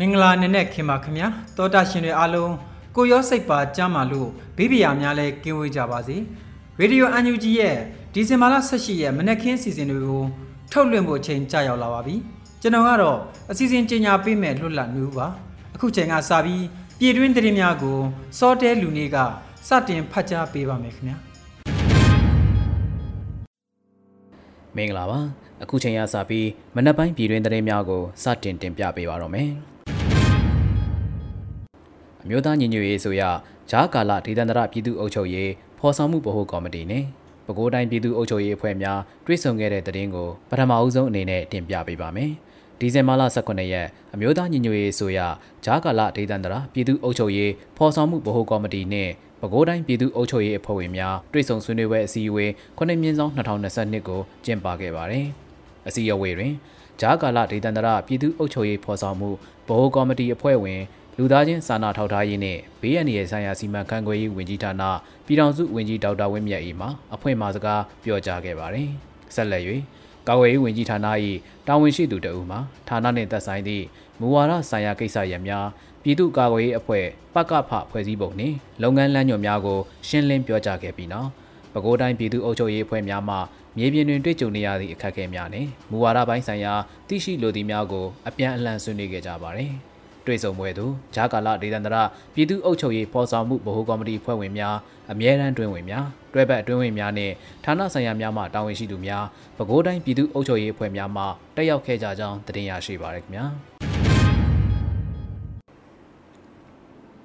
မင်္ဂလာနေ့နဲ့ခင်ပါခင်ဗျာတောတာရှင်တွေအားလုံးကိုရောစိတ်ပါကြမ်းမာလို့ဘေးပရာများလဲကင်းဝေးကြပါစေရေဒီယိုအန်ယူဂျီရဲ့ဒီဇင်ဘာလ18ရက်မနက်ခင်းစီစဉ်တွေကိုထုတ်လွှင့်ဖို့အချိန်ကြာရောက်လာပါပြီကျွန်တော်ကတော့အစီအစဉ်ကြီးညာပေးမဲ့လွတ်လပ်နေဦးပါအခုချိန်ကစပြီးပြည်တွင်းသတင်းများကိုစောတဲလူနေကစတင်ဖတ်ကြားပေးပါမယ်ခင်ဗျာမင်္ဂလာပါအခုချိန်ရစပြီးမနက်ပိုင်းပြည်တွင်းသတင်းများကိုစတင်တင်ပြပေးပါတော့မယ် အမျိုးသားညီညွတ်ရေးဆိုရဂျားကာလဒေသန္တရပြည်သူ့အုပ်ချုပ်ရေးဖော်ဆောင်မှုဗဟိုကော်မတီနဲ့ပဲခူးတိုင်းပြည်သူ့အုပ်ချုပ်ရေးအဖွဲ့များတွဲဆုံခဲ့တဲ့သတင်းကိုပထမအဦးဆုံးအနေနဲ့တင်ပြပေးပါမယ်ဒီဇင်ဘာလ18ရက်အမျိုးသားညီညွတ်ရေးဆိုရဂျားကာလဒေသန္တရပြည်သူ့အုပ်ချုပ်ရေးဖော်ဆောင်မှုဗဟိုကော်မတီနဲ့ပဲခူးတိုင်းပြည်သူ့အုပ်ချုပ်ရေးအဖွဲ့ဝင်များတွဲဆုံဆွေးနွေးပွဲအစည်းအဝေး9မြင်းဆောင်2022ကိုကျင်းပခဲ့ပါတယ်အစည်းအဝေးတွင်ဂျားကာလဒေသန္တရပြည်သူ့အုပ်ချုပ်ရေးဖော်ဆောင်မှုဗဟိုကော်မတီအဖွဲ့ဝင် လူသားချင်းစာနာထောက်ထားရေးနှင့်ဘေးအန္တရာယ်ဆိုင်ရာစီမံခန့်ခွဲရေးဝန်ကြီးဌာနပြည်ထောင်စုဝန်ကြီးဒေါက်တာဝင်းမြတ်အေးမှအဖွင့်မှာစကားပြောကြားခဲ့ပါတယ်။ဆက်လက်၍ကာကွယ်ရေးဝန်ကြီးဌာန၏တာဝန်ရှိသူတအူမှဌာနနှင့်သက်ဆိုင်သည့်မူဝါဒဆိုင်ရာကိစ္စရပ်များပြည်သူ့ကာကွယ်ရေးအဖွဲ့ပကဖဖွဲ့စည်းပုံနှင့်လုပ်ငန်းလမ်းညွှန်များကိုရှင်းလင်းပြောကြားခဲ့ပြီးနောက်ပဲခူးတိုင်းပြည်သူ့အုပ်ချုပ်ရေးအဖွဲ့များမှမြေပြင်တွင်တွေ့ကြုံနေရသည့်အခက်အခဲများနှင့်မူဝါဒပိုင်းဆိုင်ရာသိရှိလိုသည့်များကိုအပြန်အလှန်ဆွေးနွေးခဲ့ကြပါသည်။ တွေ့ဆုံပွဲသို့ဂျာကာလဒေသန္တရပြည်သူ့အုပ်ချုပ်ရေးဖော်ဆောင်မှုဗဟိုကော်မတီဖွဲ့ဝင်များအမြဲတမ်းတွင်ဝင်များတွဲဘက်အတွင်းဝင်များနှင့်ဌာနဆိုင်ရာများမှတာဝန်ရှိသူများပဲခူးတိုင်းပြည်သူ့အုပ်ချုပ်ရေးအဖွဲ့များမှတက်ရောက်ခဲ့ကြကြောင်းတင်ပြရရှိပါရခင်ဗျာ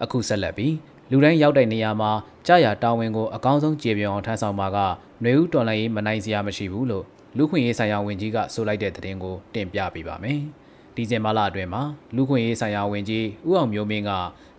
အခုဆက်လက်ပြီးလူတိုင်းရောက်တဲ့နေရာမှာကြာရတာဝန်ကိုအကောင်းဆုံးကျေပြွန်အောင်ထမ်းဆောင်မှာကຫນွေဦးတော်လိုင်းရေးမနိုင်စရာမရှိဘူးလို့လူခွင့်ရေးဆိုင်ရာဝန်ကြီးကဆိုလိုက်တဲ့သတင်းကိုတင်ပြပေးပါမယ်။ ဒီဇင်ဘာလအတွင်းမှာလူခွင့်ရေးဆိုင်ရာဝန်ကြီးဦးအောင်မျိုးမင်းက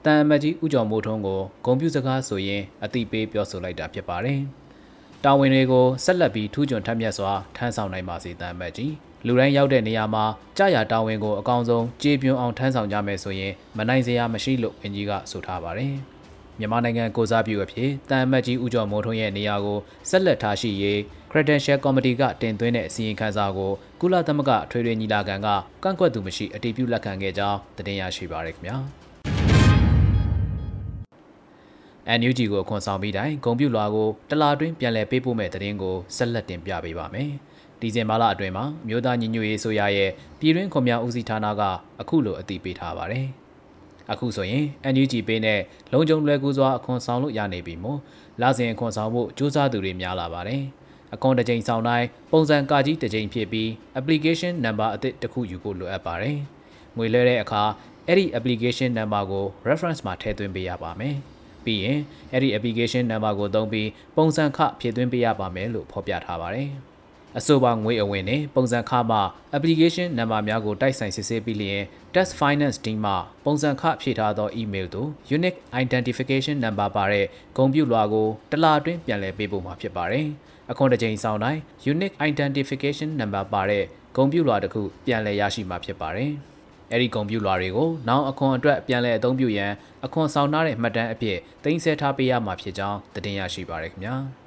တန်အမတ်ကြီးဦးကျော်မိုးထွန်းကိုဂုံပြူစကားဆိုရင်အတိပေးပြောဆိုလိုက်တာဖြစ်ပါတယ်။တာဝန်တွေကိုဆက်လက်ပြီးထူးချွန်ထက်မြက်စွာထမ်းဆောင်နိုင်ပါစေတန်အမတ်ကြီးလူတိုင်းရောက်တဲ့နေရာမှာကြာရတာဝန်ကိုအကောင်းဆုံးကြေပြွန်အောင်ထမ်းဆောင်ကြမယ်ဆိုရင်မနိုင်စရာမရှိလို့ဝန်ကြီးကဆိုထားပါတယ်။မြန်မာနိုင်ငံကိုစားပြုအဖြစ်တန်အမတ်ကြီးဦးကျော်မိုးထွန်းရဲ့နေရာကိုဆက်လက်ထားရှိရေး Credential Committee ကတင်သွင်းတဲ့အစီရင်ခံစာကိုကုလသမဂ္ဂထွေထွေညီလာခံကကန့်ကွက်သူမရှိအတည်ပြုလက်ခံခဲ့ကြောင်းသတင်းရရှိပါရခင်ဗျာ။ NUG ကိုအခွန်ဆောင်ပြီးတိုင်းဂုံပြူလွာကိုတလာတွင်းပြန်လည်ပေးပို့မဲ့သတင်းကိုဆက်လက်တင်ပြပေးပါမယ်။ဒီဇင်ဘာလအတွင်းမှာမြို့သားညီညွတ်ရေးဆိုရရဲ့ပြည်တွင်းခွန်များဦးစီးဌာနကအခုလိုအတည်ပြုထားပါတယ်။အခုဆိုရင် NUG ပေးနဲ့လုံခြုံလွယ်ကူစွာအခွန်ဆောင်လို့ရနေပြီမို့လစဉ်အခွန်ဆောင်ဖို့စူးစမ်းသူတွေများလာပါတယ်။ အကောင့်တစ်ကြိမ်ဆောင်တိုင်းပုံစံကာကြီးတစ်ကြိမ်ဖြစ်ပြီး application number အသစ်တစ်ခုယူဖို့လိုအပ်ပါတယ်။ငွေလဲတဲ့အခါအဲ့ဒီ application number ကို reference မှာထည့်သွင်းပေးရပါမယ်။ပြီးရင်အဲ့ဒီ application number ကိုသုံးပြီးပုံစံခဖြည့်သွင်းပေးရပါမယ်လို့ဖော်ပြထားပါတယ်။အဆိုပါငွေအဝင်နဲ့ပုံစံခမှ application number များကိုတိုက်ဆိုင်စစ်ဆေးပြီးလျင် Test Finance Team မှပုံစံခဖြည့်ထားသော email သို့ unique identification number ပါတဲ့ဂုဏ်ပြုလွှာကိုတလအတွင်းပြန်လည်ပေးပို့မှာဖြစ်ပါတယ်။ အခွန်တစ်ကြိမ်ဆောင်တိုင်း unique identification number ပါတဲ့ဂုဏ်ပြုလွှာတစ်ခုပြန်လည်ရရှိမှာဖြစ်ပါတယ်။အဲဒီဂုဏ်ပြုလွှာတွေကိုနောက်အခွန်အတွက်ပြန်လည်အသုံးပြုရန်အခွန်ဆောင်ထားတဲ့မှတ်တမ်းအဖြစ်တင်ဆက်ထားပေးရမှာဖြစ်ကြောင်းတင်ပြရရှိပါရခင်ဗျာ။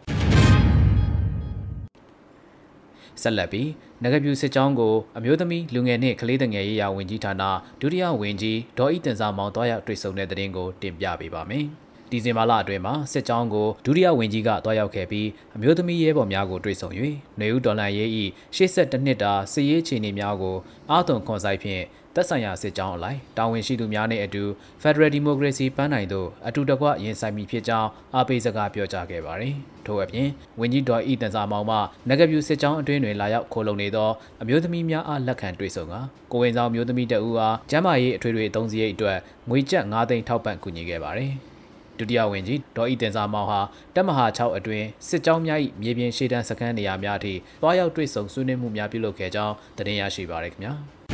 ဆက်လက်ပြီးနဂပြူစစ်ကြောင်းကိုအမျိုးသမီးလူငယ်နှင့်ကလေးငယ်ရေးရာဝန်ကြီးဌာနဒုတိယဝန်ကြီးဒေါ်ဤတင်စာမောင်တွားရောက်တွေ့ဆုံတဲ့တဲ့တင်ကိုတင်ပြပေးပါမယ်။ ဒီဇင်ဘာလအတွင်းမှာစစ်ကြောင်းကိုဒုတိယဝန်ကြီးကတွားရောက်ခဲ့ပြီးအမျိုးသမီးရဲဘော်များကိုတွေ့ဆုံ၍နေဦးဒေါ်လာရေး၏82နှစ်တာစစ်ရေးခြေအနေများကိုအာသွန်ခွန်ဆိုင်ဖြင့်သက်ဆိုင်ရာစစ်ကြောင်းအလိုက်တာဝန်ရှိသူများနှင့်အတူ Federal Democracy ပန်းနိုင်သို့အတူတကွရင်ဆိုင်မိဖြစ်ကြောင်းအားပေးစကားပြောကြားခဲ့ပါသည်။ထို့အပြင်ဝန်ကြီးဒေါ်ဤတန်စာမောင်မှနဂပြူစစ်ကြောင်းအတွင်းတွင်လာရောက်ခိုးလုံနေသောအမျိုးသမီးများအားလက်ခံတွေ့ဆုံကကိုဝင်ဆောင်မျိုးသမီးတအူအားကျမ်းမာရေးအထွေထွေအသုံးစရိတ်အတွက်ငွေကျပ်9သိန်းထောက်ပံ့ကူညီခဲ့ပါသည်။ ဒုတိယဝန်ကြီးဒေါ်ဤတင်စာမောင်ဟာတပ်မဟာ6အတွင်းစစ်ကြောင်းများ၏မြေပြင်ရှေ့တန်းစခန်းနေရာများထိတွားရောက်တွေ့ဆုံဆွေးနွေးမှုများပြုလုပ်ခဲ့ကြောင်းတင်ရရှိပါရခင်ဗျာ။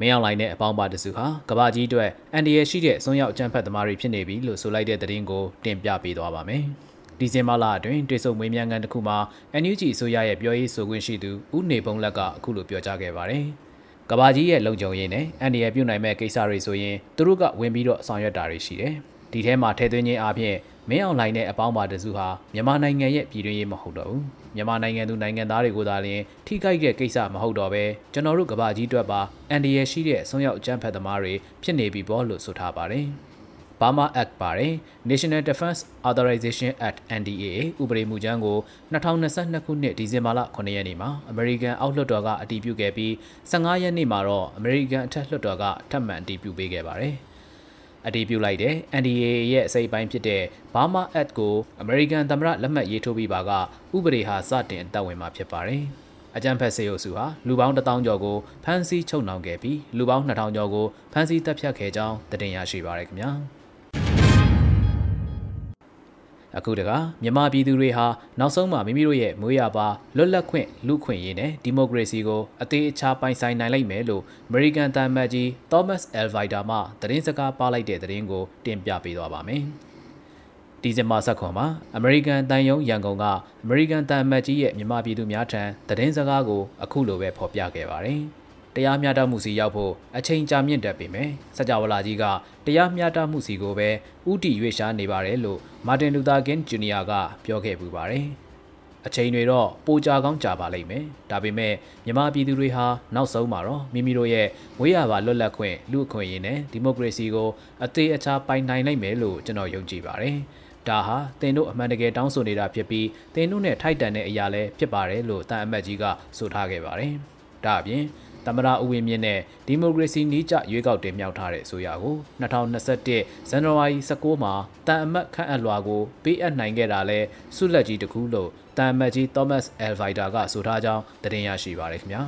မင်းအောင်လှိုင်နဲ့အပေါင်းပါတစုဟာကဘာကြီးအတွက်အန်ဒီရရှိတဲ့အစွန်းရောက်အကြမ်းဖက်သမားတွေဖြစ်နေပြီလို့ဆိုလိုက်တဲ့သတင်းကိုတင်ပြပေးသွားပါမယ်။ဒီဇင်ဘာလအတွင်းတွေ့ဆုံမေးမြန်းခန်းတစ်ခုမှာ NUG အစိုးရရဲ့ပြောရေးဆိုခွင့်ရှိသူဦးနေပုံလက်ကအခုလိုပြောကြားခဲ့ပါတယ်။ ကဘာကြီးရဲ့လုံခြုံရေးနဲ့အန်ဒီရပြုတ်နိုင်မဲ့ကိစ္စတွေဆိုရင်သူတို့ကဝင်ပြီးတော့ဆောင်ရွက်တာတွေရှိတယ်။ဒီထဲမှာထဲသွင်းခြင်းအပြင်မင်းအောင်လှိုင်နဲ့အပေါင်းပါတစုဟာမြန်မာနိုင်ငံရဲ့ပြည်တွင်းရေးမဟုတ်တော့ဘူးမြန်မာနိုင်ငံသူနိုင်ငံသားတွေကိုသာလျှင်ထိခိုက်တဲ့ကိစ္စမဟုတ်တော့ပဲကျွန်တော်တို့ကဘာကြီးတွက်ပါအန်ဒီရရှိတဲ့ဆွမ်းရောက်အကြမ်းဖက်သမားတွေဖြစ်နေပြီပေါ့လို့ဆိုထားပါတယ်။ Burma Act ပါတယ် National Defense Authorization Act NDAA ဥပဒေမူကြမ်းကို2022ခုနှစ်ဒီဇင်ဘာလ9ရက်နေ့မှာ American အောက်လွှတ်တော်ကအတည်ပြုခဲ့ပြီး15ရက်နေ့မှာတော့ American အထက်လွှတ်တော်ကထပ်မံအတည်ပြုပေးခဲ့ပါတယ်။အတည်ပြုလိုက်တဲ့ NDA ရဲ့အစိပ်ပိုင်းဖြစ်တဲ့ Burma Act ကို American သမ္မတလက်မှတ်ရေးထိုးပြီးပါကဥပဒေဟာစတင်အသက်ဝင်မှာဖြစ်ပါတယ်။အကြံဖက်စေအုပ်စုဟာလူပေါင်း1000ကျော်ကိုဖမ်းဆီးချုပ်နှောင်ခဲ့ပြီးလူပေါင်း2000ကျော်ကိုဖမ်းဆီးတပ်ဖြတ်ခဲ့ကြောင်းတင်ရရှိပါရခင်ဗျာ။ အခုတကမြန်မာပြည်သူတွေဟာနောက်ဆုံးမှမိမိတို့ရဲ့မွေးရပါလွတ်လပ်ခွင့်လူခွင့်ရေးနဲ့ဒီမိုကရေစီကိုအသေးအချာပိုင်ဆိုင်နိုင်လိမ့်မယ်လို့အမေရိကန်တမ်မတ်ကြီး Thomas Elvida မှသတင်းစကားပါလိုက်တဲ့သတင်းကိုတင်ပြပေးသွားပါမယ်။ဒီဇင်ဘာ၁9မှာအမေရိကန်တန်ယုံရန်ကုန်ကအမေရိကန်တန်မတ်ကြီးရဲ့မြန်မာပြည်သူများထံသတင်းစကားကိုအခုလိုပဲဖော်ပြခဲ့ပါတယ်။ တရားမျှတမှုစီရောက်ဖို့အချိန်ကြာမြင့်တတ်ပေမယ့်စကြဝဠာကြီးကတရားမျှတမှုစီကိုပဲဥတီရွေ့ရှားနေပါတယ်လို့မာတင်လူသာကင်ဂျူနီယာကပြောခဲ့ပူပါတယ်အချိန်တွေတော့ပိုကြကောင်းကြပါလိမ့်မယ်ဒါပေမဲ့မြန်မာပြည်သူတွေဟာနောက်ဆုံးမှာတော့မိမိတို့ရဲ့ဝေးရပါလွတ်လပ်ခွင့်လူအခွင့်အရေးနဲ့ဒီမိုကရေစီကိုအသေးအချာပိုင်နိုင်နိုင်မယ်လို့ကျွန်တော်ယုံကြည်ပါတယ်ဒါဟာတင်တို့အမှန်တကယ်တောင်းဆိုနေတာဖြစ်ပြီးတင်တို့နဲ့ထိုက်တန်တဲ့အရာလည်းဖြစ်ပါတယ်လို့တန်အမတ်ကြီးကဆိုထားခဲ့ပါတယ်ဒါအပြင် သမရဦးဝင်းမြင့်နဲ့ဒီမိုကရေစီနီးကျရွေးကောက်တင်မြှောက်ထားတဲ့အစိုးရကို2021ဇန်နဝါရီ19မှာတန်အမတ်ခန့်အပ်လွှာကိုပေးအပ်နိုင်ခဲ့တာလဲဆုလက်ကြီးတစ်ခုလို့တန်အမတ်ကြီး Thomas Elvida ကဆိုထားကြောင်းတင်ရရှိပါရခင်ဗျာ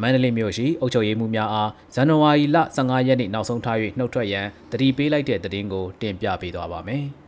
မန္တလေးမြို့ရှိအုပ်ချုပ်ရေးမှူးများအားဇန်နဝါရီလ15ရက်နေ့နောက်ဆုံးထား၍နှုတ်ထွက်ရန်တတိပေးလိုက်တဲ့သတင်းကိုတင်ပြပေးသွားပါမယ်။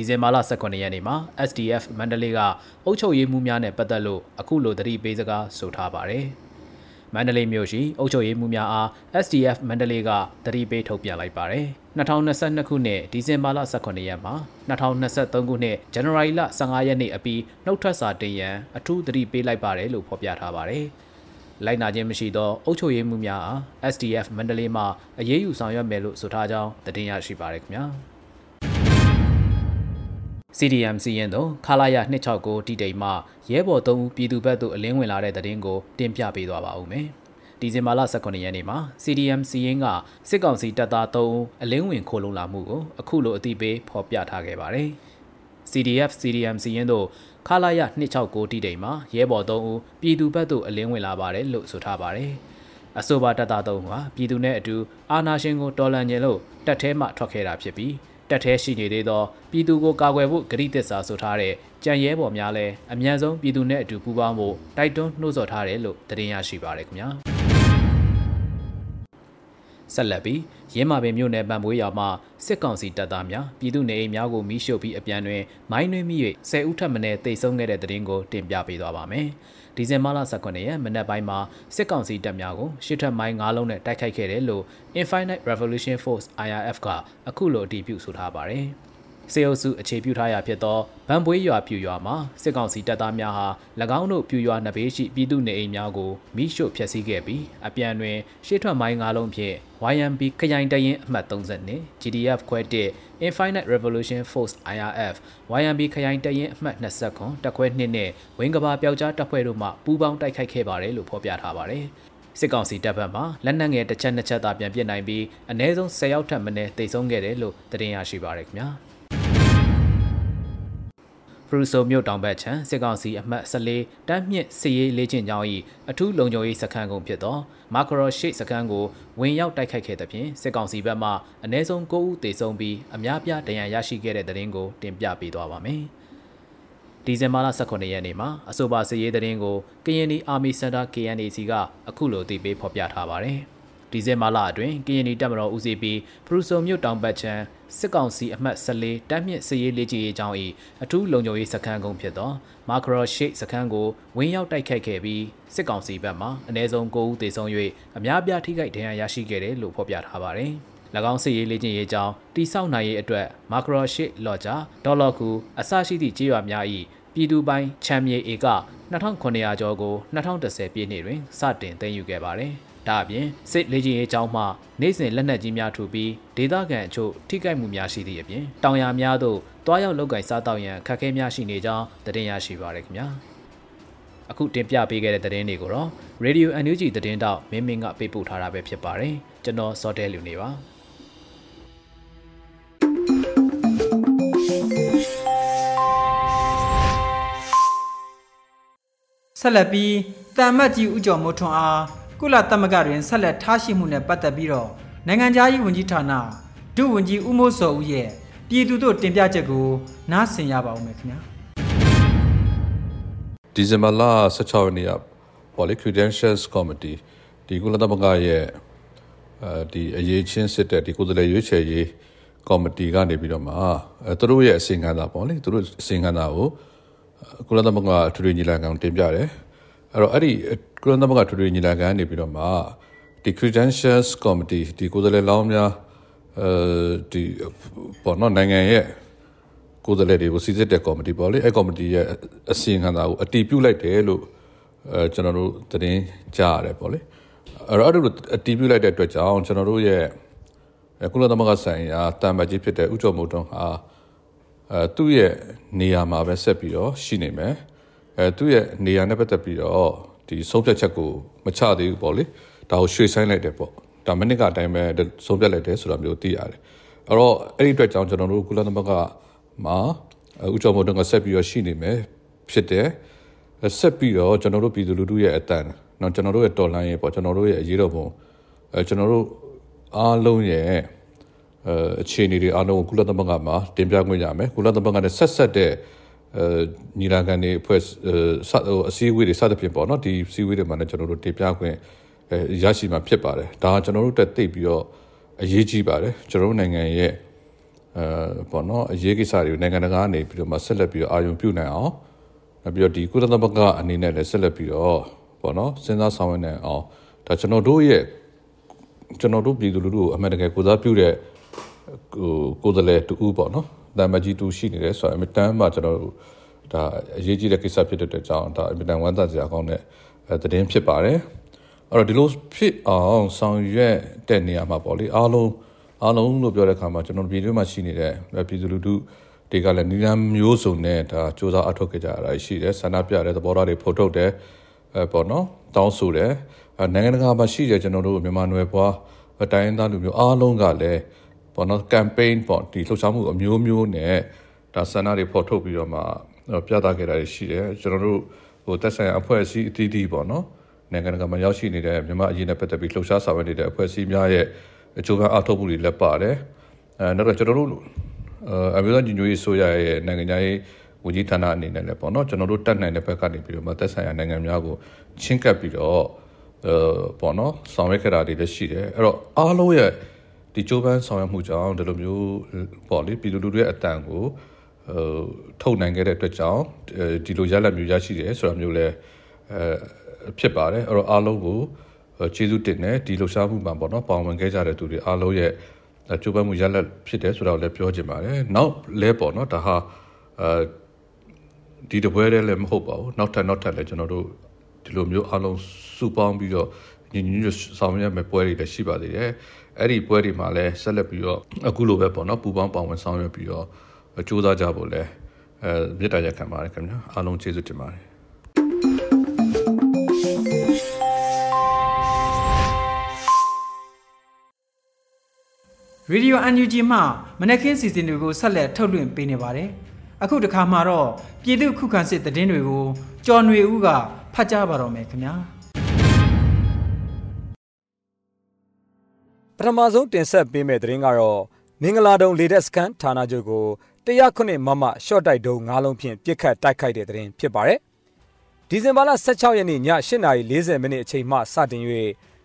ဒီဇင်ဘာလ18ရက်နေ့မှာ SDF မန္တလေးကအုပ်ချုပ်ရေးမှူးများနဲ့ပတ်သက်လို့အခုလိုတတိပေးစကားဆိုထားပါတယ်။မန္တလေးမြို့ရှိအုပ်ချုပ်ရေးမှူးများအား SDF မန္တလေးကတတိပေးထုတ်ပြန်လိုက်ပါတယ်။2022ခုနှစ်ဒီဇင်ဘာလ18ရက်မှာ2023ခုနှစ်ဇန်နဝါရီလ15ရက်နေ့အပြီးနှုတ်ထွက်စာတင်ရန်အထူးတတိပေးလိုက်ပါတယ်လို့ဖော်ပြထားပါတယ်။လိုက်နာခြင်းမရှိသောအုပ်ချုပ်ရေးမှူးများအား SDF မန္တလေးမှအရေးယူဆောင်ရွက်မယ်လို့ဆိုထားကြောင်းတင်ရရှိပါရခင်ဗျာ။ CDM စီရင်သောခလာရ269တိတိမ်မှရဲဘော်3ဦးပြည်သူဘက်သို့အလင်းဝင်လာတဲ့တဲ့တင်ကိုတင်ပြပေးသွားပါဦးမယ်။ဒီဇင်ဘာလ18ရက်နေ့မှာ CDM စီရင်ကစစ်ကောင်စီတပ်သား3ဦးအလင်းဝင်ခိုးလုံလာမှုကိုအခုလိုအသိပေးဖော်ပြထားခဲ့ပါတယ်။ CDF CDM စီရင်တို့ခလာရ269တိတိမ်မှာရဲဘော်3ဦးပြည်သူဘက်သို့အလင်းဝင်လာပါတယ်လို့ဆိုထားပါတယ်။အဆိုပါတပ်သား3ဦးဟာပြည်သူနဲ့အတူအာနာရှင်ကိုတော်လန်ကျင်လို့တပ်ထဲမှထွက်ခဲ့တာဖြစ်ပြီး တက်သေးရှိနေသေးသောပြည်သူကိုကာကွယ်ဖို့ဂရိသစ္စာဆိုထားတဲ့ကြံရဲဘော်များလည်းအမြန်ဆုံးပြည်သူနဲ့အတူပူးပေါင်းဖို့တိုက်တွန်းနှိုးဆော်ထားတယ်လို့သတင်းရရှိပါရခင်ဗျာဆက်လက်ပြီးရင်းမာပင်မြို့နယ်ပံပွေးရွာမှာစစ်ကောင်စီတပ်သားများပြည်သူနေအိမ်များကိုမီးရှို့ပြီးအပြန်တွင်မိုင်းနှွေးမိ၍10ဦးထပ်မံတိတ်ဆုံးခဲ့တဲ့တဲ့တင်ကိုတင်ပြပေးသွားပါမယ်။ ဒီဇင်ဘာလ18ရက်မနက်ပိုင်းမှာစစ်ကောင်စီတပ်များကိုရှစ်ထပ်မိုင်း9လုံးနဲ့တိုက်ခိုက်ခဲ့တယ်လို့ Infinite Revolution Force IRF ကအခုလိုအတည်ပြုဆိုထားပါတယ်။ စေအုပ်စုအခြေပြုထားရာဖြစ်သောဗန်ပွေးရွာပြူရွာမှာစစ်ကောင်စီတပ်သားများဟာ၎င်းတို့ပြူရွာနှစ်ဘေးရှိပြည်သူနေအိမ်များကိုမိရှို့ဖျက်ဆီးခဲ့ပြီးအပြန်တွင်ရှေ့ထွက်မိုင်း၅လုံးဖြင့် YMB ခရိုင်တရင်အမှတ်30နဲ့ GDF ခွဲ1 Infinite Revolution Force IRF YMB ခရိုင်တရင်အမှတ်20ခွန်တက်ခွဲ2နဲ့ဝင်းကဘာပျောက်ကြားတပ်ဖွဲ့တို့မှပူးပေါင်းတိုက်ခိုက်ခဲ့ပါတယ်လို့ဖော်ပြထားပါတယ်။စစ်ကောင်စီတပ်ဖက်မှလက်နက်ငယ်တစ်ချက်နှစ်ချက်သာပြန်ပစ်နိုင်ပြီးအ ਨੇ ဆုံး10ယောက်ထပ်မင်းတိတ်ဆုံးခဲ့တယ်လို့သတင်းရရှိပါရခင်ဗျာ ဖရူဆိုမြို့တောင်ဘက်ခြမ်းစစ်ကောင်စီအမှတ်14တန်းမြင့်စစ်ရေးလေ့ကျင့်ကြောင်း၏အထူးလုံခြုံရေးစခန်းကုန်ဖြစ်သောမာကရောရှိစခန်းကိုဝင်ရောက်တိုက်ခိုက်ခဲ့သဖြင့်စစ်ကောင်စီဘက်မှအ ਨੇ ဆုံး9ဦးသေဆုံးပြီးအများပြားဒဏ်ရာရရှိခဲ့တဲ့တဲ့ရင်ကိုတင်ပြပေးသွားပါမယ်။ဒီဇင်ဘာလ18ရက်နေ့မှာအဆိုပါစစ်ရေးတဲ့ရင်ကိုကရင်နီအာမီစင်တာ KNAC ကအခုလိုတည်ပေးဖော်ပြထားပါတယ်။ ဒီဇင်ဘာလအတွင်းကရင်နီတပ်မတော်ဦးစီးပြီးဖရူဆိုမြို့တောင်ဘက်ချမ်းစစ်ကောင်စီအမှတ်14တမ်းမြင့်စစ်ရေးလေ့ကျင့်ရေးကြောင်း၏အထူးလုံခြုံရေးစခန်းကုန်းဖြစ်သောမာခရောရှိတ်စခန်းကိုဝင်းရောက်တိုက်ခိုက်ခဲ့ပြီးစစ်ကောင်စီဘက်မှအ ਨੇ ဆုံး9ဦးသေဆုံး၍အများပြားထိခိုက်ဒဏ်ရာရရှိခဲ့တယ်လို့ဖော်ပြထားပါတယ်။၎င်းစစ်ရေးလေ့ကျင့်ရေးကြောင်းတိစောက်နိုင်ရေးအတွက်မာခရောရှိလော့ဂျာဒေါ်လာကူအစရှိသည့်ကြေးရွာများ၏ပြည်သူပိုင်းချမ်းမြေဧက2900ကျော်ကို2010ပြည့်နှစ်တွင်စတင်သိမ်းယူခဲ့ပါတယ်။ ဒါအပြင်စစ်လေ့ကျင့်ရေးအကြောင်းမှနိုင်စဉ်လက်နက်ကြီးများထူပြီးဒေသခံအချို့ထိခိုက်မှုများရှိသည့်အပြင်တောင်ယာများသို့တွားရောက်လောက်ကင်စားတောက်ရန်ခက်ခဲများရှိနေကြောင်းသတင်းရရှိပါရခင်ဗျာအခုတင်ပြပေးခဲ့တဲ့သတင်းတွေကိုတော့ Radio NUG သတင်းတောက်မင်းမင်းကပေးပို့ထားတာပဲဖြစ်ပါတယ်ကျွန်တော်စောတဲလူနေပါဆက်လက်ပြီးတမ်မတ်ကြီးဦးကျော်မိုးထွန်းအား ကုလသမဂ္ဂတွင်ဆက်လက်ထားရှိမှုနဲ့ပတ်သက်ပြီးတော့နိုင်ငံခြားရေးဝန်ကြီးဌာနဒုဝန်ကြီးဦးမိုးစောဦးရဲ့ပြည်သူတို့တင်ပြချက်ကိုနားဆင်ရပါဦးမယ်ခင်ဗျာဒီဇင်ဘာလ16ရက်နေ့က Poly Credentials Committee ဒီကုလသမဂ္ဂရဲ့အဲဒီအရေးချင်းစစ်တဲ့ဒီကိုယ်စားလှယ်ရွေးချယ်ရေးကော်မတီကနေပြီးတော့မှအဲသူတို့ရဲ့အစီအစဉ်သာပေါ့လေသူတို့အစီအစဉ်သာကိုကုလသမဂ္ဂအထွေထွေညီလာခံတင်ပြတယ် အဲ့တော့အဲ့ဒီကုလသမဂ္ဂထွေထွေညီလာခံနေပြီးတော့မှဒီ credentials committee ဒီကိုယ်စားလှယ်လောင်းများအဲဒီပေါ်တော့နိုင်ငံရဲ့ကိုယ်စားလှယ်တွေကိုစီစစ်တဲ့ committee ပေါ့လေအဲ့ committee ရဲ့အစီရင်ခံစာကိုအတည်ပြုလိုက်တယ်လို့အဲကျွန်တော်တို့သတင်းကြားရတယ်ပေါ့လေအဲ့တော့အဲ့လိုအတည်ပြုလိုက်တဲ့အတွက်ကြောင့်ကျွန်တော်တို့ရဲ့ကုလသမဂ္ဂဆိုင်ရာတာမကြီးဖြစ်တဲ့ဥကြုံမို့တုံးဟာအဲသူ့ရဲ့နေရာမှာပဲဆက်ပြီးတော့ရှိနေမယ် အဲသူ့ရဲ့နေရာနဲ့ပတ်သက်ပြီးတော့ဒီဆုံးဖြတ်ချက်ကိုမချသေးဘူးပေါ့လေဒါကိုရွှေ့ဆိုင်းလိုက်တယ်ပေါ့ဒါမနစ်ကအတိုင်းပဲဆုံးဖြတ်လိုက်တယ်ဆိုတာမျိုးသိရတယ်အဲ့တော့အဲ့ဒီအတွက်ကြောင့်ကျွန်တော်တို့ကုလသမဂ္ဂမှာဥကြုံမို့တုံးကဆက်ပြီးတော့ရှိနေမယ်ဖြစ်တယ်ဆက်ပြီးတော့ကျွန်တော်တို့ပြည်သူလူထုရဲ့အတန်เนาะကျွန်တော်တို့ရဲ့တော်လှန်ရေးပေါ့ကျွန်တော်တို့ရဲ့အရေးတော်ပုံအဲကျွန်တော်တို့အားလုံးရဲ့အဲအခြေအနေတွေအားလုံးကိုကုလသမဂ္ဂမှာတင်ပြခွင့်ရမယ်ကုလသမဂ္ဂနဲ့ဆက်ဆက်တဲ့ အဲညီလာခံတွေအဖွဲ့ဟိုအစည်းအဝေးတွေစသဖြင့်ပေါ့နော်ဒီအစည်းအဝေးတွေမှာလည်းကျွန်တော်တို့တင်ပြခွင့်အဲရရှိမှာဖြစ်ပါတယ်ဒါကကျွန်တော်တို့တက်သိပြီးတော့အရေးကြီးပါတယ်ကျွန်တော်တို့နိုင်ငံရဲ့အဲပေါ့နော်အရေးကိစ္စတွေကိုနိုင်ငံတကာကနေပြီးတော့မှဆက်လက်ပြီးတော့အာရုံပြုနိုင်အောင်နောက်ပြီးတော့ဒီကုလသမဂ္ဂအနေနဲ့လည်းဆက်လက်ပြီးတော့ပေါ့နော်စဉ်းစားဆောင်ရွက်နိုင်အောင်ဒါကျွန်တော်တို့ရဲ့ကျွန်တော်တို့ပြည်သူလူထုကိုအမှန်တကယ်ကိုစားပြုတဲ့ဟိုကိုယ်စားလှယ်တူပေါ့နော် တမ်မကြီးတူရှိနေတယ်ဆိုတော့အမြဲတမ်းမှကျွန်တော်တို့ဒါအရေးကြီးတဲ့ကိစ္စဖြစ်တဲ့အတွက်ကြောင့်ဒါအမြဲတမ်းဝမ်းသာစရာကောင်းတဲ့သတင်းဖြစ်ပါတယ်အဲ့တော့ဒီလိုဖြစ်အောင်ဆောင်ရွက်တဲ့နေရာမှာပေါ့လေအားလုံးအားလုံးလို့ပြောတဲ့အခါမှာကျွန်တော်ပြည်တွင်းမှာရှိနေတဲ့ပြည်သူလူထုတွေကလည်းနိလန်းမျိုးစုံနဲ့ဒါစ조사အထောက်ခဲ့ကြရတာရှိတယ်ဆန္ဒပြတဲ့သဘောထားတွေဖော်ထုတ်တယ်အဲပေါ့နော်တောင်းဆိုတယ်နိုင်ငံတကာမှာရှိတဲ့ကျွန်တော်တို့မြန်မာနွယ်ဘွားတိုင်းသားလူမျိုးအားလုံးကလည်း ပေါ့နော် campaign ပေါ့ဒီလှုပ်ရှားမှုအမျိုးမျိုးနဲ့ဒါဆန္ဒတွေဖော်ထုတ်ပြီးတော့မှပြသခဲ့တာရှိတယ်ကျွန်တော်တို့ဟိုတက်ဆိုင်အဖွဲ့အစည်းအသီးသီးပေါ့နော်နိုင်ငံတကာမှာရောက်ရှိနေတဲ့မြန်မာအရေးနဲ့ပတ်သက်ပြီးလှုပ်ရှားဆောင်ရွက်နေတဲ့အဖွဲ့အစည်းများရဲ့အကျိုးခံအားထုတ်မှုတွေလည်းပါတယ်အဲနောက်တော့ကျွန်တော်တို့အမျိုးသားညီညွတ်ရေးဆိုရရဲ့နိုင်ငံရေးဝန်ကြီးဌာနအနေနဲ့လည်းပေါ့နော်ကျွန်တော်တို့တက်နိုင်တဲ့ဘက်ကနေပြီးတော့မှတက်ဆိုင်ရာနိုင်ငံများကိုချင်းကပ်ပြီးတော့အဲပေါ့နော်ဆောင်ရွက်ခဲ့တာတွေလည်းရှိတယ်အဲ့တော့အားလုံးရဲ့ ဒီကြိုးပမ်းဆောင်ရွက်မှုကြောင့်ဒီလိုမျိုးပေါ့လေပြည်သူလူထုရဲ့အတန်ကိုဟိုထုတ်နိုင်ခဲ့တဲ့အတွက်ကြောင့်ဒီလိုရလဒ်မျိုးရရှိတယ်ဆိုတာမျိုးလည်းအဲဖြစ်ပါတယ်အဲ့တော့အားလုံးကိုကျေးဇူးတင်တယ်ဒီလှူရှားမှုမှာပေါ့နော်ပါဝင်ခဲ့ကြတဲ့သူတွေအားလုံးရဲ့ကြိုးပမ်းမှုရလဒ်ဖြစ်တယ်ဆိုတာကိုလည်းပြောချင်ပါတယ်နောက်လဲပေါ့နော်ဒါဟာအဲဒီတပွဲတည်းလည်းမဟုတ်ပါဘူးနောက်ထပ်နောက်ထပ်လည်းကျွန်တော်တို့ဒီလိုမျိုးအားလုံးစုပေါင်းပြီးတော့ညီညီညွတ်ဆောင်ရွက်မဲ့ပွဲတွေလည်းရှိပါသေးတယ် အဲ့ဒီပွဲတွေမှာလည်းဆက်လက်ပြီးတော့အခုလိုပဲပေါ့နော်ပူပေါင်းပါဝင်ဆောင်ရွက်ပြီးတော့စူးစမ်းကြဖို့လဲအဲမြစ်တာရက်ခံပါတယ်ခင်ဗျာအားလုံးကျေးဇူးတင်ပါတယ်ရေဒီယို UNG မှမနက်ခင်းစီစဉ်တွေကိုဆက်လက်ထုတ်လွှင့်ပေးနေပါတယ်။အခုတခါမှာတော့ပြည်သူခုခံစစ်သတင်းတွေကိုကျော်ຫນွေဦးကဖတ်ကြားပါတော့မယ်ခင်ဗျာ။ ပထမဆုံးတင်ဆက်ပေးမယ့်သတင်းကတော့မင်္ဂလာတုံလေတက်စကန်ဌာနချုပ်ကိုတရားခုနှစ်မမရှော့တိုက်တုံး၅လုံးဖြင့်ပြစ်ခတ်တိုက်ခိုက်တဲ့သတင်းဖြစ်ပါတယ်။ဒီဇင်ဘာလ16ရက်နေ့ည8:40မိနစ်အချိန်မှစတင်၍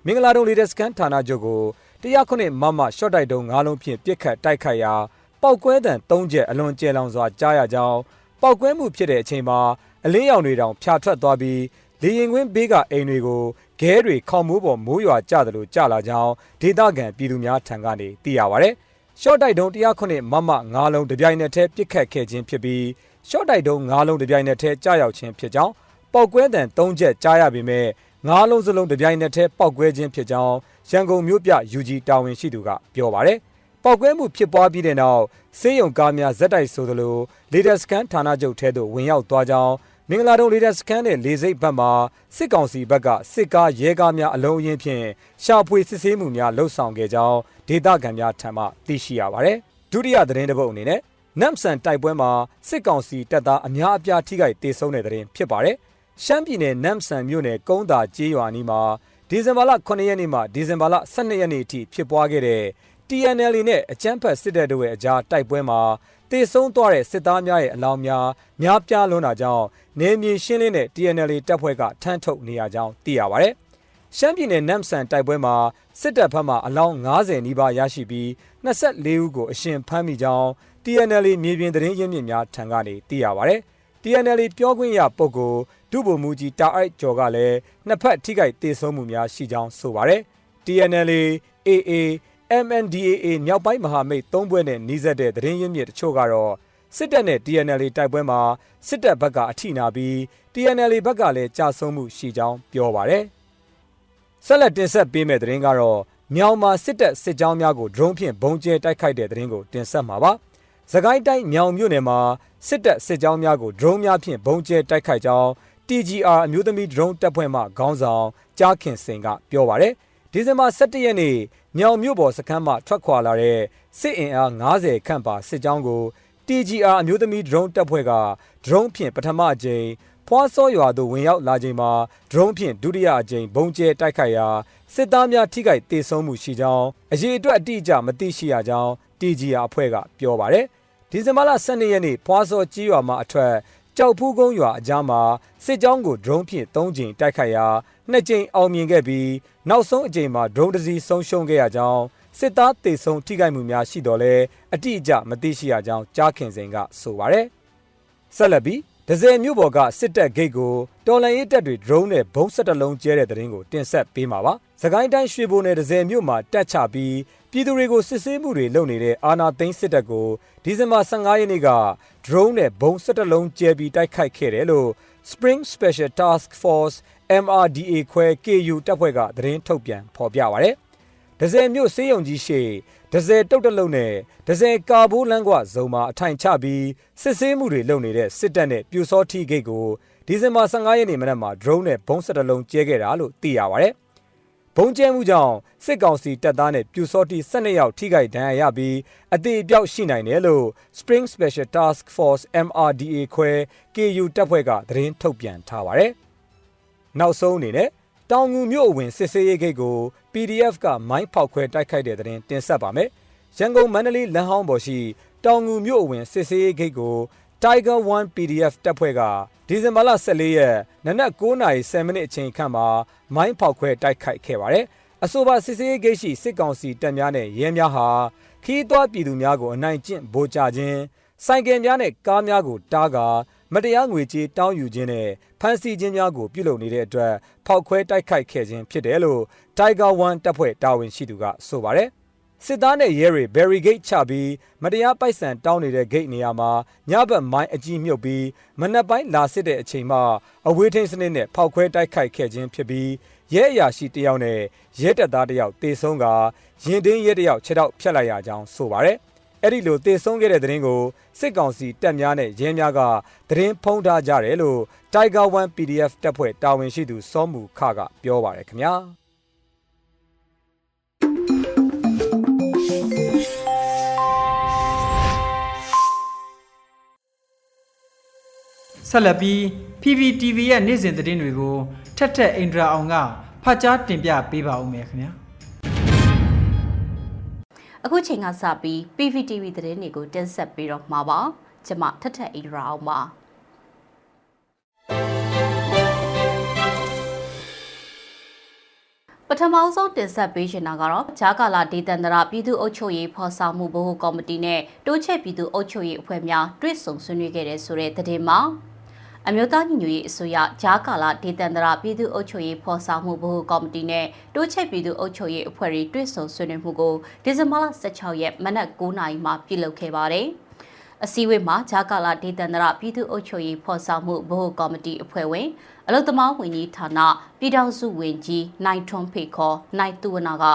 မင်္ဂလာတုံလေတက်စကန်ဌာနချုပ်ကိုတရားခုနှစ်မမရှော့တိုက်တုံး၅လုံးဖြင့်ပြစ်ခတ်တိုက်ခိုက်ရာပောက်ကွဲတံ၃ချက်အလွန်ကျယ်လောင်စွာကြားရကြောင်းပောက်ကွဲမှုဖြစ်တဲ့အချိန်မှာအလင်းရောင်တွေတောင်ဖြာထွက်သွားပြီး လေရင်ကွင်းဘေးကအိမ်တွေကိုခဲတွေခေါမိုးပေါ်မိုးရွာကျသလိုကျလာကြောင်းဒေသခံပြည်သူများထံကနေသိရပါဗျ။ရှော့တိုက်တုံးတရားခုနှစ်မမ၅လုံးတပြိုင်နက်တည်းပြစ်ခတ်ခဲ့ခြင်းဖြစ်ပြီးရှော့တိုက်တုံး၅လုံးတပြိုင်နက်တည်းကြားရောက်ခြင်းဖြစ်ကြောင်းပောက်ကွဲတံ၃ချက်ကြားရပေမဲ့ငါးလုံးစလုံးတပြိုင်နက်တည်းပောက်ကွဲခြင်းဖြစ်ကြောင်းရန်ကုန်မြို့ပြ UG တာဝန်ရှိသူကပြောပါတယ်။ပောက်ကွဲမှုဖြစ်ပွားပြီးတဲ့နောက်စေယုံကားများဇက်တိုက်ဆိုသလိုလေဒါစကန်ဌာနချုပ်ထဲသို့ဝင်ရောက်သွားကြောင်း မင်္ဂလာတုံလေဒါစကန်နဲ့လေစိတ်ဘက်မှစစ်ကောင်စီဘက်ကစစ်ကားရဲကားများအလုံးအင်းဖြင့်ရှာဖွေစစ်ဆေးမှုများလှုပ်ဆောင်ခဲ့ကြောင်းဒေသခံများထံမှသိရှိရပါတယ်။ဒုတိယသတင်းတစ်ပုဒ်အနေနဲ့နမ်ဆန်တိုက်ပွဲမှာစစ်ကောင်စီတပ်သားအများအပြားထိခိုက်ဒေဆုံးတဲ့သတင်းဖြစ်ပါတယ်။ရှမ်းပြည်နယ်နမ်ဆန်မြို့နယ်ကုန်းသာကျေးရွာနီးမှာဒီဇင်ဘာလ9ရက်နေ့မှဒီဇင်ဘာလ12ရက်နေ့အထိဖြစ်ပွားခဲ့တဲ့ TNL နဲ့အကြမ်းဖက်စစ်တပ်တို့ရဲ့အကြားတိုက်ပွဲမှာ တေဆုံးသွားတဲ့စစ်သားများရဲ့အလောင်းများများပြားလွန်းတာကြောင့်နေမြေရှင်းလင်းတဲ့ TNL တပ်ဖွဲ့ကထမ်းထုတ်နေရကြောင်းသိရပါဗျ။ရှမ်းပြည်နယ်နမ်ဆန်တိုက်ပွဲမှာစစ်တပ်ဘက်မှအလောင်း90နီးပါးရရှိပြီး24ဦးကိုအရှင်ဖမ်းမိကြောင်း TNL မြေပြင်သတင်းရင်းမြစ်များထံကနေသိရပါဗျ။ TNL ပြောခွင့်ရပုဂ္ဂိုလ်ဒုဗိုလ်မှူးကြီးတာအိုက်ကျော်ကလည်းနှစ်ဖက်ထိခိုက်ဒေဆုံးမှုများရှိကြောင်းဆိုပါတယ်။ TNLA AA MNDAA မြောက်ပိုင်းမဟာမိတ်သုံးဘွဲ့နဲ့နှီးစပ်တဲ့သတင်းရင်းမြစ်တချို့ကတော့စစ်တပ်နဲ့ TNLA တိုက်ပွဲမှာစစ်တပ်ဘက်ကအထိနာပြီး TNLA ဘက်ကလည်းကြာဆုံးမှုရှိကြောင်းပြောပါတယ်။ဆက်လက်တင်ဆက်ပေးမယ့်သတင်းကတော့မြောင်မှာစစ်တပ်စစ်ကြောင်းများကို drone ဖြင့်ဘုံကျဲတိုက်ခိုက်တဲ့သတင်းကိုတင်ဆက်မှာပါ။စကိုင်းတိုင်းမြောင်မြို့နယ်မှာစစ်တပ်စစ်ကြောင်းများကို drone များဖြင့်ဘုံကျဲတိုက်ခိုက်ကြောင်း TGR အမျိုးသမီး drone တပ်ဖွဲ့မှခေါင်းဆောင်ကြားခင်စင်ကပြောပါတယ် ဒီဇင်ဘာ17ရက်နေ့မြောင်မြို့ပေါ်စခန်းမှထွက်ခွာလာတဲ့စစ်အင်အား90ခန့်ပါစစ်ကြောင်းကို TGR အမျိုးသမီး drone တပ်ဖွဲ့က drone ဖြင့်ပထမအကြိမ်ဖွာစောရွာသို့ဝင်ရောက်လာချိန်မှာ drone ဖြင့်ဒုတိယအကြိမ်ဘုံကျဲတိုက်ခိုက်ရာစစ်သားများထိခိုက်ဒေဆုံးမှုရှိကြောင်းအရေးအတွက်အတိအကျမသိရှိရကြောင်း TGR အဖွဲ့ကပြောပါတယ်ဒီဇင်ဘာလ12ရက်နေ့ဖွာစောကြီးရွာမှာအထွက်ကြောက်ဖူးကုန်းရွာအကြားမှာစစ်ကြောင်းကို drone ဖြင့်၃ကြိမ်တိုက်ခိုက်ရာ ၂ကြိမ်အောင်မြင်ခဲ့ပြီးနောက်ဆုံးအကြိမ်မှာ drone တစ်စီးဆုံးရှုံးခဲ့ရကြောင်းစစ်သားတေဆုံးထိခိုက်မှုများရှိတော်လဲအတိအကျမသိရှိရကြောင်းကြားခင်စဉ်ကဆိုပါတယ်ဆက်လက်ပြီးဒဇယ်မြို့ပေါ်ကစစ်တပ်ဂိတ်ကိုတော်လန်ရေးတပ်တွေ drone နဲ့ဘုံစက်တလုံးကျဲတဲ့တဲ့ရင်ကိုတင်ဆက်ပေးမှာပါ။စကိုင်းတိုင်းရွှေဘိုနယ်ဒဇယ်မြို့မှာတက်ချပြီးပြည်သူတွေကိုစစ်ဆေးမှုတွေလုပ်နေတဲ့အာနာသိန်းစစ်တပ်ကိုဒီဇင်ဘာ15ရက်နေ့က drone နဲ့ဘုံစက်တလုံးကျဲပြီးတိုက်ခိုက်ခဲ့တယ်လို့ Spring Special Task Force MRDA ခွဲ KU တပ်ဖွဲ့ကသတင်းထုတ်ပြန်ဖော်ပြပါရယ်။ဒဇယ်မြို့စေးရုံကြီးရှိဒဇယ်တုတ်တလုံးနဲ့ဒဇယ်ကာဘိုးလန်းကွဇုံမှာအထိုင်ချပြီးစစ်ဆေးမှုတွေလုပ်နေတဲ့စစ်တပ်နဲ့ပြူစောထီဂိတ်ကိုဒီဇင်ဘာ15ရက်နေ့မနက်မှာ drone နဲ့ဘုံစက်တလုံးကျဲခဲ့တာလို့သိရပါရယ်။ဘုံကျဲမှုကြောင့်စစ်ကောင်စီတပ်သားနဲ့ပြူစောတိ12ယောက်ထိခိုက်ဒဏ်ရာရပြီးအသေးအပြောက်ရှိနိုင်တယ်လို့ Spring Special Task Force MRDA ခွဲ KU တပ်ဖွဲ့ကသတင်းထုတ်ပြန်ထားပါတယ်။ နောက်ဆုံးအနေနဲ့တောင်ငူမြို့အဝင်စစ်ဆေးရေးဂိတ်ကို PDF ကမိုင်းဖောက်ခွဲတိုက်ခိုက်တဲ့သတင်းတင်ဆက်ပါမယ်။ရန်ကုန်မန္တလေးလမ်းဟောင်းပေါ်ရှိတောင်ငူမြို့အဝင်စစ်ဆေးရေးဂိတ်ကို Tiger 1 PDF တပ်ဖွဲ့ကဒီဇင်ဘာလ14ရက်နနက်9:10မိနစ်အချိန်ခန့်မှာမိုင်းဖောက်ခွဲတိုက်ခိုက်ခဲ့ပါတယ်။အဆိုပါစစ်စေးဂိတ်ရှိစစ်ကောင်စီတပ်များနဲ့ရဲများဟာခီးသွွားပြည်သူများကိုအနိုင်ကျင့်ဗိုလ်ချခြင်းစိုက်ကယ်များနဲ့ကားများကိုတားကာ မတရားငွေကြေးတောင်းယူခြင်းနဲ့ဖမ်းဆီးခြင်းများကိုပြုလုပ်နေတဲ့အတွက်ဖောက်ခွဲတိုက်ခိုက်ခဲ့ခြင်းဖြစ်တယ်လို့ Tiger 1တပ်ဖွဲ့တာဝန်ရှိသူကဆိုပါတယ်။စစ်သားနဲ့ရဲတွေ barricade ချပြီးမတရားပိုက်ဆံတောင်းနေတဲ့ဂိတ်နေရာမှာညဘက်မိုင်းအကြီးမြုပ်ပြီးမနက်ပိုင်းလာစစ်တဲ့အချိန်မှာအဝေးထိန်းစနစ်နဲ့ဖောက်ခွဲတိုက်ခိုက်ခဲ့ခြင်းဖြစ်ပြီးရဲအရာရှိတယောက်နဲ့ရဲတပ်သားတယောက်တေဆုံးကရင်တင်းရဲတယောက်ခြေထောက်ဖြတ်လိုက်ရကြောင်းဆိုပါတယ်။ အဲ့ဒီလိုတည်ဆုံးခဲ့တဲ့သတင်းကိုစစ်ကောင်စီတပ်များနဲ့ရဲများကသတင်းဖုံးထားကြတယ်လို့ Tiger 1 PDF တပ်ဖွဲ့တာဝန်ရှိသူစောမူခကပြောပါရခင်ဗျာဆက်လက်ပြီး PPTV ရဲ့နေ့စဉ်သတင်းတွေကိုထက်ထက်အင်ဒရာအောင်ကဖတ်ကြားတင်ပြပေးပါဦးမယ်ခင်ဗျာ အခုချိန်ကစပြီး PPTV သတင်းတွေကိုတင်ဆက်ပေးတော့မှာပါကျွန်မထက်ထက်အင်ဒရာအောင်ပါပထမဆုံးတင်ဆက်ပေးရှင်တာကတော့ဂျာကာလာဒေသန္တရပြည်သူ့အုပ်ချုပ်ရေးဖော်ဆောင်မှုဘဟုကော်မတီနဲ့တိုးချက်ပြည်သူ့အုပ်ချုပ်ရေးအဖွဲ့များတွဲဆုံဆွေးနွေးခဲ့တဲ့ဆိုတဲ့သတင်းမှာ အမျိုးသားညီညွတ်ရေးအစိုးရဂျာကာလာဒေသန္တရပြည်သူ့အုပ်ချုပ်ရေးဖော်ဆောင်မှုဘဟုကော်မတီနဲ့တိုးချက်ပြည်သူ့အုပ်ချုပ်ရေးအဖွဲ့တွေတွဲဆုံဆွေးနွေးမှုကိုဒီဇင်ဘာလ16ရက်မနက်9:00နာရီမှာပြုလုပ်ခဲ့ပါတယ်။အစည်းအဝေးမှာဂျာကာလာဒေသန္တရပြည်သူ့အုပ်ချုပ်ရေးဖော်ဆောင်မှုဗဟိုကော်မတီအဖွဲ့ဝင်အလုသမားဝန်ကြီးဌာနပြည်ထောင်စုဝန်ကြီးနိုင်ထွန်းဖေခေါ်နိုင်သူဝနာက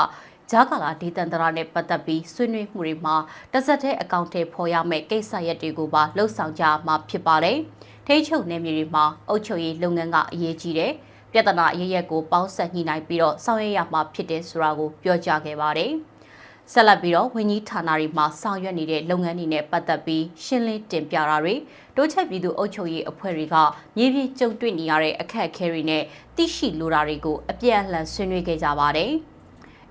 ဂျာကာလာဒေသန္တရနဲ့ပတ်သက်ပြီးဆွေးနွေးမှုတွေမှာတဆက်တဲ့အကောင့်ထဲပေါ်ရမယ့်ကိစ္စရပ်တွေကိုပါလှုပ်ဆောင်ကြမှာဖြစ်ပါတယ်။ ထိချုပ်နယ်မြေတွေမှာအုပ်ချုပ်ရေးလုပ်ငန်းကအရေးကြီးတယ်။ပြဿနာအရေးရက်ကိုပေါင်းဆက်ညှိနှိုင်းပြီးတော့ဆောင်ရွက်ရမှာဖြစ်တယ်ဆိုတာကိုပြောကြားခဲ့ပါတယ်။ဆက်လက်ပြီးတော့ဝန်ကြီးဌာနတွေမှာဆောင်ရွက်နေတဲ့လုပ်ငန်းတွေနဲ့ပတ်သက်ပြီးရှင်းလင်းတင်ပြတာတွေတိုးချက်ပြည်သူအုပ်ချုပ်ရေးအဖွဲ့တွေကမြေပြင်ကြုံတွေ့နေရတဲ့အခက်အခဲတွေနဲ့သိရှိလိုတာတွေကိုအပြည့်အလှန်ဆွေးနွေးခဲ့ကြပါတယ်။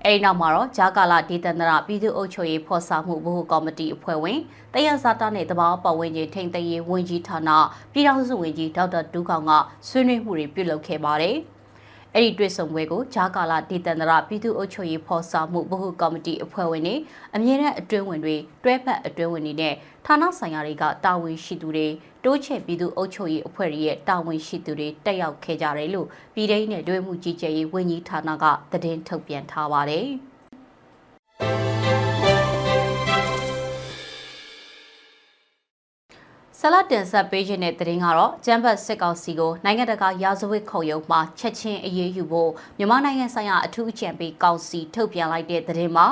အဲဒီနောက်မှာတော့ဂျာကာလာဒေသန္တရပြည်သူ့အုပ်ချုပ်ရေးဖော်ဆောင်မှုဘဟုကော်မတီအဖွဲ့ဝင်တယဇာတာနဲ့တဘာပတ်ဝန်းကျင်ထိန်သိမ်းရေးဝန်ကြီးဌာနပြည်ထောင်စုဝန်ကြီးဒေါက်တာဒူးကောင်ကဆွေးနွေးမှုတွေပြုလုပ်ခဲ့ပါတယ်။ အဲ့ဒီတွေ့ဆုံပွဲကိုဂျာကာလာဒေသန္တရပြည်သူ့အုပ်ချုပ်ရေးဖော်ဆောင်မှုဗဟုကော်မတီအဖွဲ့ဝင်တွေအမြင့်တဲ့အတွင်းဝင်တွေတွဲဖက်အတွင်းဝင်တွေနဲ့ဌာနဆိုင်ရာတွေကတာဝန်ရှိသူတွေတိုးချဲ့ပြည်သူ့အုပ်ချုပ်ရေးအဖွဲ့ရဲ့တာဝန်ရှိသူတွေတက်ရောက်ခဲ့ကြတယ်လို့ပြည်ထောင်နဲ့တွဲမှုကြီးကြပ်ရေးဝန်ကြီးဌာနကသတင်းထုတ်ပြန်ထားပါတယ်။ ဆလတ်တင်ဆက်ပေးခြင်းတဲ့သတင်းကတော့ကျန်းဖတ်စစ်ကောင်စီကိုနိုင်ငံတကာရာဇဝတ်ခုံရုံးမှချက်ချင်းအရေးယူဖို့မြန်မာနိုင်ငံဆိုင်ရာအထူးအကြံပေးကောင်စီထုတ်ပြန်လိုက်တဲ့သတင်းမှာ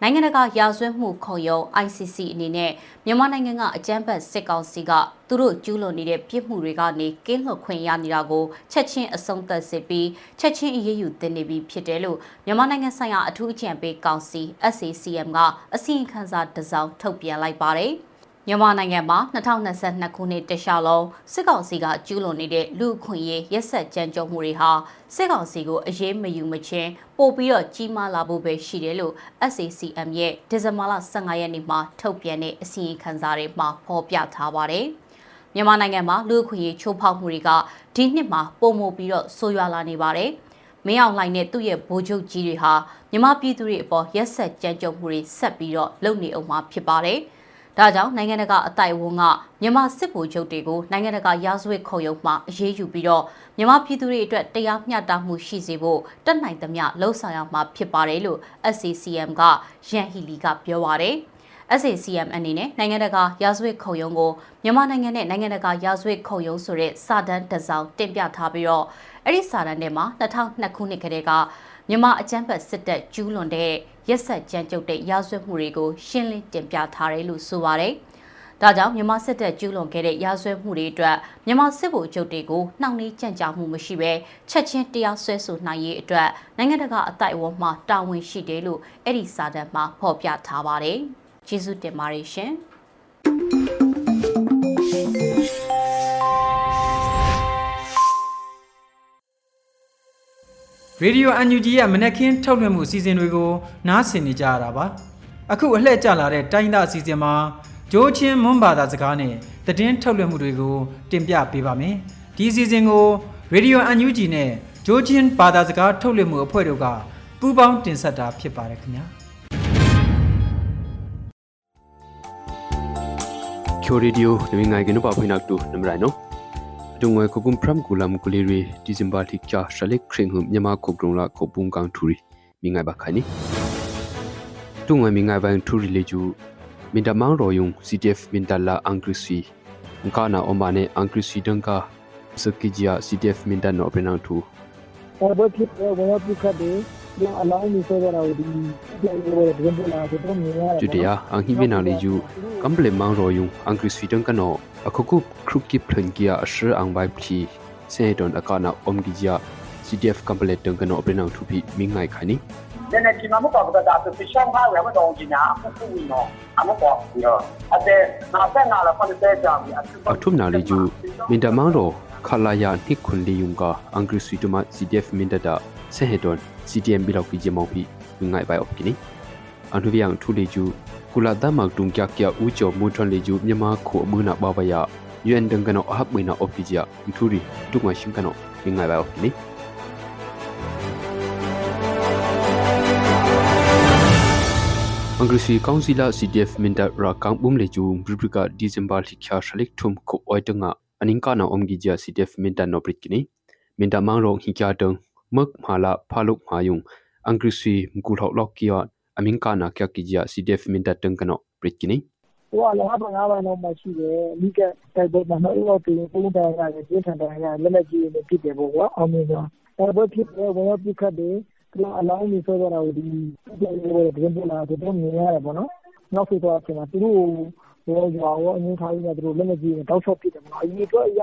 နိုင်ငံတကာရာဇဝတ်မှုခုံရုံး ICC အနေနဲ့မြန်မာနိုင်ငံကအကြမ်းဖက်စစ်ကောင်စီကသူတို့ကျူးလွန်နေတဲ့ပြစ်မှုတွေကနေကင်းလွတ်ခွင့်ရနေတာကိုချက်ချင်းအဆုံးသတ်စစ်ပြီးချက်ချင်းအရေးယူတင်နေပြီဖြစ်တယ်လို့မြန်မာနိုင်ငံဆိုင်ရာအထူးအကြံပေးကောင်စီ SACM ကအစီရင်ခံစာတစ်စောင်ထုတ်ပြန်လိုက်ပါတယ်။ မြန်မာနိုင်ငံမှာ2022ခုနှစ်တခြားလုံးစစ်ကောင်စီကကျူးလွန်နေတဲ့လူအခွင့်အရေးရက်ဆက်ကြမ်းကြုတ်မှုတွေဟာစစ်ကောင်စီကိုအရေးမယူမချင်းပို့ပြီးတော့ကြီးမားလာဖို့ပဲရှိတယ်လို့ SACM ရဲ့ဒီဇင်ဘာလ15ရက်နေ့မှာထုတ်ပြန်တဲ့အစီရင်ခံစာတွေမှာဖော်ပြထားပါတယ်။မြန်မာနိုင်ငံမှာလူအခွင့်အရေးချိုးဖောက်မှုတွေကဒီနှစ်မှာပုံမပြီးတော့ဆိုးရွားလာနေပါတယ်။မင်းအောင်လှိုင်နဲ့သူ့ရဲ့ဗိုလ်ချုပ်ကြီးတွေဟာမြန်မာပြည်သူတွေအပေါ်ရက်ဆက်ကြမ်းကြုတ်မှုတွေဆက်ပြီးတော့လုပ်နေအောင်မှာဖြစ်ပါတယ်။ ဒါကြောင့်နိုင်ငံတကာအတိုက်အဝန်းကမြန်မာစစ်ဗိုလ်ချုပ်တွေကိုနိုင်ငံတကာရာဇဝတ်ခုံရုံးမှအရေးယူပြီးတော့မြန်မာပြည်သူတွေအတွက်တရားမျှတမှုရှိစေဖို့တက်နိုင်သမျှလှုံ့ဆော်ရမှာဖြစ်ပါတယ်လို့ SCCM ကရန်ဟီလီကပြောပါတယ်။ SACM အနေနဲ့နိုင်ငံတကာရာဇဝတ်ခုံရုံးကိုမြန်မာနိုင်ငံနဲ့နိုင်ငံတကာရာဇဝတ်ခုံရုံးဆိုတဲ့စာတမ်းတစ်စောင်တင်ပြထားပြီးတော့အဲ့ဒီစာတမ်းထဲမှာ2002ခုနှစ်ကတည်းကမြန်မာအကြမ်းဖက်စစ်တပ်ကျူးလွန်တဲ့ ရက်ဆက်ကြမ်းကြုတ်တဲ့ရာဇဝတ်မှုတွေကိုရှင်းလင်းတင်ပြထားတယ်လို့ဆိုပါတယ်။ဒါကြောင့်မြန်မာစစ်တပ်ကျူးလွန်ခဲ့တဲ့ရာဇဝတ်မှုတွေအတွက်မြန်မာစစ်ဗိုလ်ချုပ်တွေကိုနှောင့်နှေးကြန့်ကြာမှုမရှိဘဲချက်ချင်းတရားစွဲဆိုနိုင်ရေးအတွက်နိုင်ငံတကာအတိုက်အဝန်းမှတာဝန်ရှိတယ်လို့အဲ့ဒီစာတမ်းမှာဖော်ပြထားပါတယ်။ကျေးဇူးတင်ပါတယ်ရှင်။ ရေဒီယို UNG ရဲ့မနက်ခင်းထုတ်လွှင့်မှုအစီအစဉ်တွေကိုနားဆင်နေကြရတာပါအခုအလှည့်ကျလာတဲ့တိုင်းသားအစီအစဉ်မှာဂျိုးချင်းမွန်ဘာသာစကားနဲ့သတင်းထုတ်လွှင့်မှုတွေကိုတင်ပြပေးပါမယ်ဒီအစီအစဉ်ကိုရေဒီယို UNG နဲ့ဂျိုးချင်းဘာသာစကားထုတ်လွှင့်မှုအဖွဲ့တို့ကပူးပေါင်းတင်ဆက်တာဖြစ်ပါတယ်ခင်ဗျာချိုရီဒီယိုနမငိုင်ကနပဖိနက်တူနမရိုင်နော တုံဝဲခုကုမ်ဖရမ်ကူလမ်ကူလီရီဒီဇင်ဘာတိချာရှလက်ခရင်ဟုမြမခုကရုံလာခုပုန်ကန်ထူရီမိငိုင်ဘခါနီတုံဝဲမိငိုင်ဘန်ထူရီလေကျူမင်တမောင်ရောယုံ CTF မင်တလာအန်ခရစီငကာနာအမနဲ့အန်ခရစီဒန်ကာစကီဂျီယာ CTF မင်တနောပနန်ထူဘတ်ဖြစ်ဝဲပုခ တ်တယ်ဒီအလောင်းမျိုးဆိုတော့ဒီပြန်လို့ဒီပြန်လာတော့မြင်ရတယ်ကျူတယာအန်ဟိဘနာလီယူကမ်ပလေမောင်ရောယုံအန်ခရစီဒန်ကနော akhukup krukip thlenkia ashir angbai phi se don akana omgijia CDF complete tong kano oprenang thupi mingai khani နည်းနည်းဒီမှာမပေါ်တော့တာ သူရှောင်းပါရမတော့ကြီးနာအခုဝင်တော့အမပေါ်ရောအဲ့ဒါနာဆက်နာလာဖတ်တဲ့ကြောင် athum na leju minda mangro khalaya ni khundi yunga angri suituma cdf minda da sehedon ctm bilok pi jemau pi ngai bai opkini anu biang thu leju kula da mak tung kya kya u cho mu thon leju myama kho mu na ba ba ya un dang kano hab bai na opkijia thuri tukma shim kano ngai bai opkini Angrisi Councila CDF minta ra kang bum le chu Bribrika December likha shalik thum ko oitanga aningka na omgi ja CDF minta no prit kini minta mang rong hi kya tang mak mhala phaluk mayung Angrisi mkul hok lok kia amingka na kya ki ja CDF minta tang kano prit kini ဟိုကလည်းအပငါးပိုင်းတော့မှရှိတယ်အမိကတိုက်ပွဲမှာတော့တော့ပြင်ပုံတိုင်ရတယ်ပြင်ထန်တိုင်ရလက်လက်ကြီးနဲ့ဖြစ်တယ်ပေါ့ကွာအောင်မြင်သွားတိုက်ပွဲဖြစ်တယ်ဝင်ရောက်ပြခတ်တယ်သူအလောင်းကြီးဆိုတော့ဒီပြည်နယ်ရဲ့ဒင်းပလာတော့မြင်ရတယ်ပေါ့နော်နောက်ဆိုတော့အချိန်မှာသူတို့ဘောရွာရောအငင်းထားရတဲ့သူတို့လက်လက်ကြီးနဲ့တောက်ချော့ဖြစ်တယ်ပေါ့နော်အရ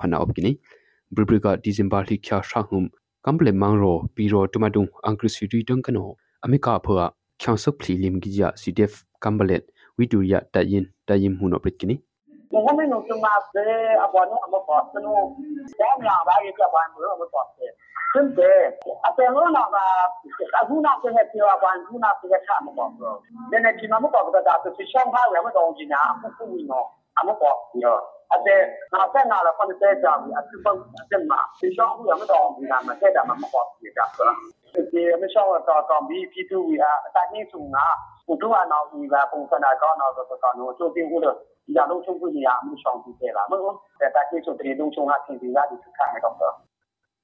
พนาอบกินีบริบริกาดิซิมบาร์ลิคยาชาหุมกัมเปลมังโรปีโรตุมาดุงอังกฤษยุติดังกันโออเมริกาเพื่อขางสักพลีลิมกิจาซีเดฟกัมเบเลตวิดูยะตายินตายิมหุนอบริกินีมันก็ไม่หนุกจนมาเจออาบอนุอามาปอดสนุกแก้มหนาบายกับบานเบอร์อามาปอดเสร็จซึ่งเจออาเซนโนนามาอาบูนาเป็นเทียวบานบูนาเป็นข้ามาปอดเราในในทีมมาปอดกระดาษตัวที่ช่องผ้าแล้วไม่ตรงจริงนะผู้ผู้วินออามาปอดเยอะ အသက်55လောက်50ကျော်ပြီအထူးပတ်အသက်မှာဒီရှောင်းကမတော်ဘူးလားမဆက်တာမှမဟုတ်ဘူးကြာဆိုတော့ဒီမရှောင်းတော့တော့ပြီးပြီးသူကအတိုင်းင်းစုံကဘုသူကနောက်ဒီကပုံစံကောင်းတော့ဆိုတော့တော့ချိုးတင်ဘူးလို့ဒီလိုလုံးချုံပြနေရမှုရှောင်းပြီးခဲ့လားမဟုတ်ဘူးတာကိချိုးတရေလုံးချုံကသင်ပြီးလာဒီစခါမှာတော့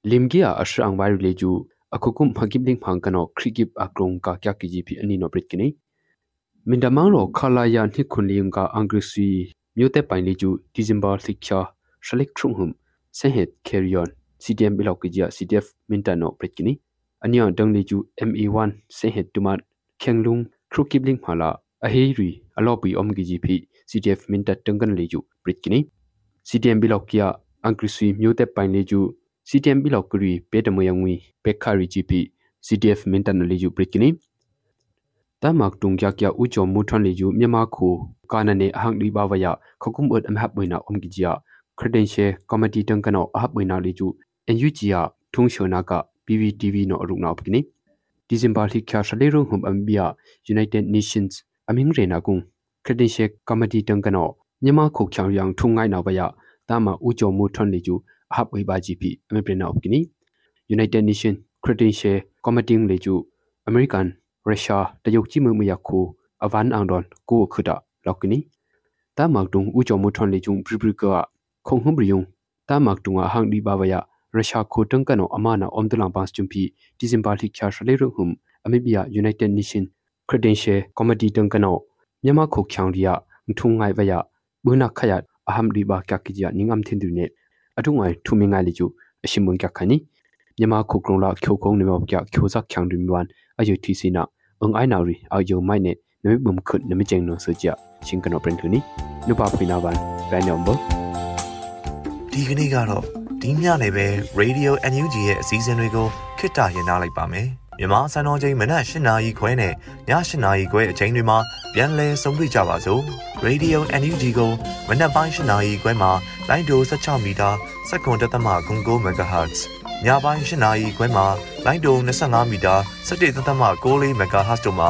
လင်ကြီးအရှောင်းဝိုင်လေကျူအခုကုမ်ဖကိဘဒင်းဖန်ကနောခရိကိပအကရုံကကကီဂျီပီအနီနိုပရစ်ကိနေမင်ဒမောင်ရောခလာယာနိခွန်လီယံကအင်္ဂရိစီ krigip akrong ka kya kgp ani no brit kini mindamang ro khala ya ni khunling ka angrisi myote pain leju december thikya shalik trung hum sehet carrion cdm bilok kgia cdf mintano brit kini anya dang leju me1 sehet tumat khenglung krukip ling phala aheri alopi omgi gp cdf minta tangkan leju brit kini cdm bilok kya angrisi myote pain leju CTM bilok kuri pedamoyangwi pekhari GP CDF mintan leju brikini tamak tung kya kya ucho muthon leju myama khu kanane ahang di bawaya khokum ut amhap boina omgi jia credential committee tangkano ahap boina leju NUG ya thung shona ka PVTV no arukna opkini December li kya shale rong hum ambia United Nations aming rena kung credential committee tangkano myama khu khyang yang thungai na baya tama ucho muthon leju hab wei ba gp american of kini united nation credential committee leju american russia tayok chi mu ya khu avan angdon ko khuda lokini ta mak tung u chom thon leju pripri ka khong hum riyung ta mak tung a hang di ba ba ya russia ko tang kano amana omdulang bas chumpi december li kya shale ru hum amibia united nation credential committee tang kano myama khu khyang ria thung ngai ba ya buna khayat aham ri ba kya ki ja ningam thindu ne အထုငိုင်ထူမင်းငိုင်လီကျူအရှင်မွန်ကခနီမြန်မာခုကရုံလာချိုကုံနေမောကချိုဇက်ချန်ဒွန်ဝန်အယုတီစီနာအင်အိုင်နာရီအယုံမိုင်နေ နမိဘုံခွတ်နမိကျင်းနောစကြရှင်ကနောပရင်တူနီနုပါဖိနာဝန်ဘန်နံဘာဒီကနေ့ကတော့ဒီညနေပဲ Radio NUG ရဲ့အစည်းအဝေးတွေကိုခਿੱတရနာလိုက်ပါမယ်မြန်မာစံတော်ချိန်မနက်၈နာရီခွဲနဲ့ည၈နာရီခွဲအချိန်တွေမှာပြန်လည်ဆုံးဖြတ်ကြပါစို့ Radio NUG ကိုမနက်ပိုင်း၈နာရီခွဲမှာလိုင်းဒို16မီတာ7.3 MHz ညပိုင်း၈နာရီခွဲမှာလိုင်းဒို25မီတာ17.6 MHz တို့မှာ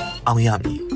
အောင်ရမည်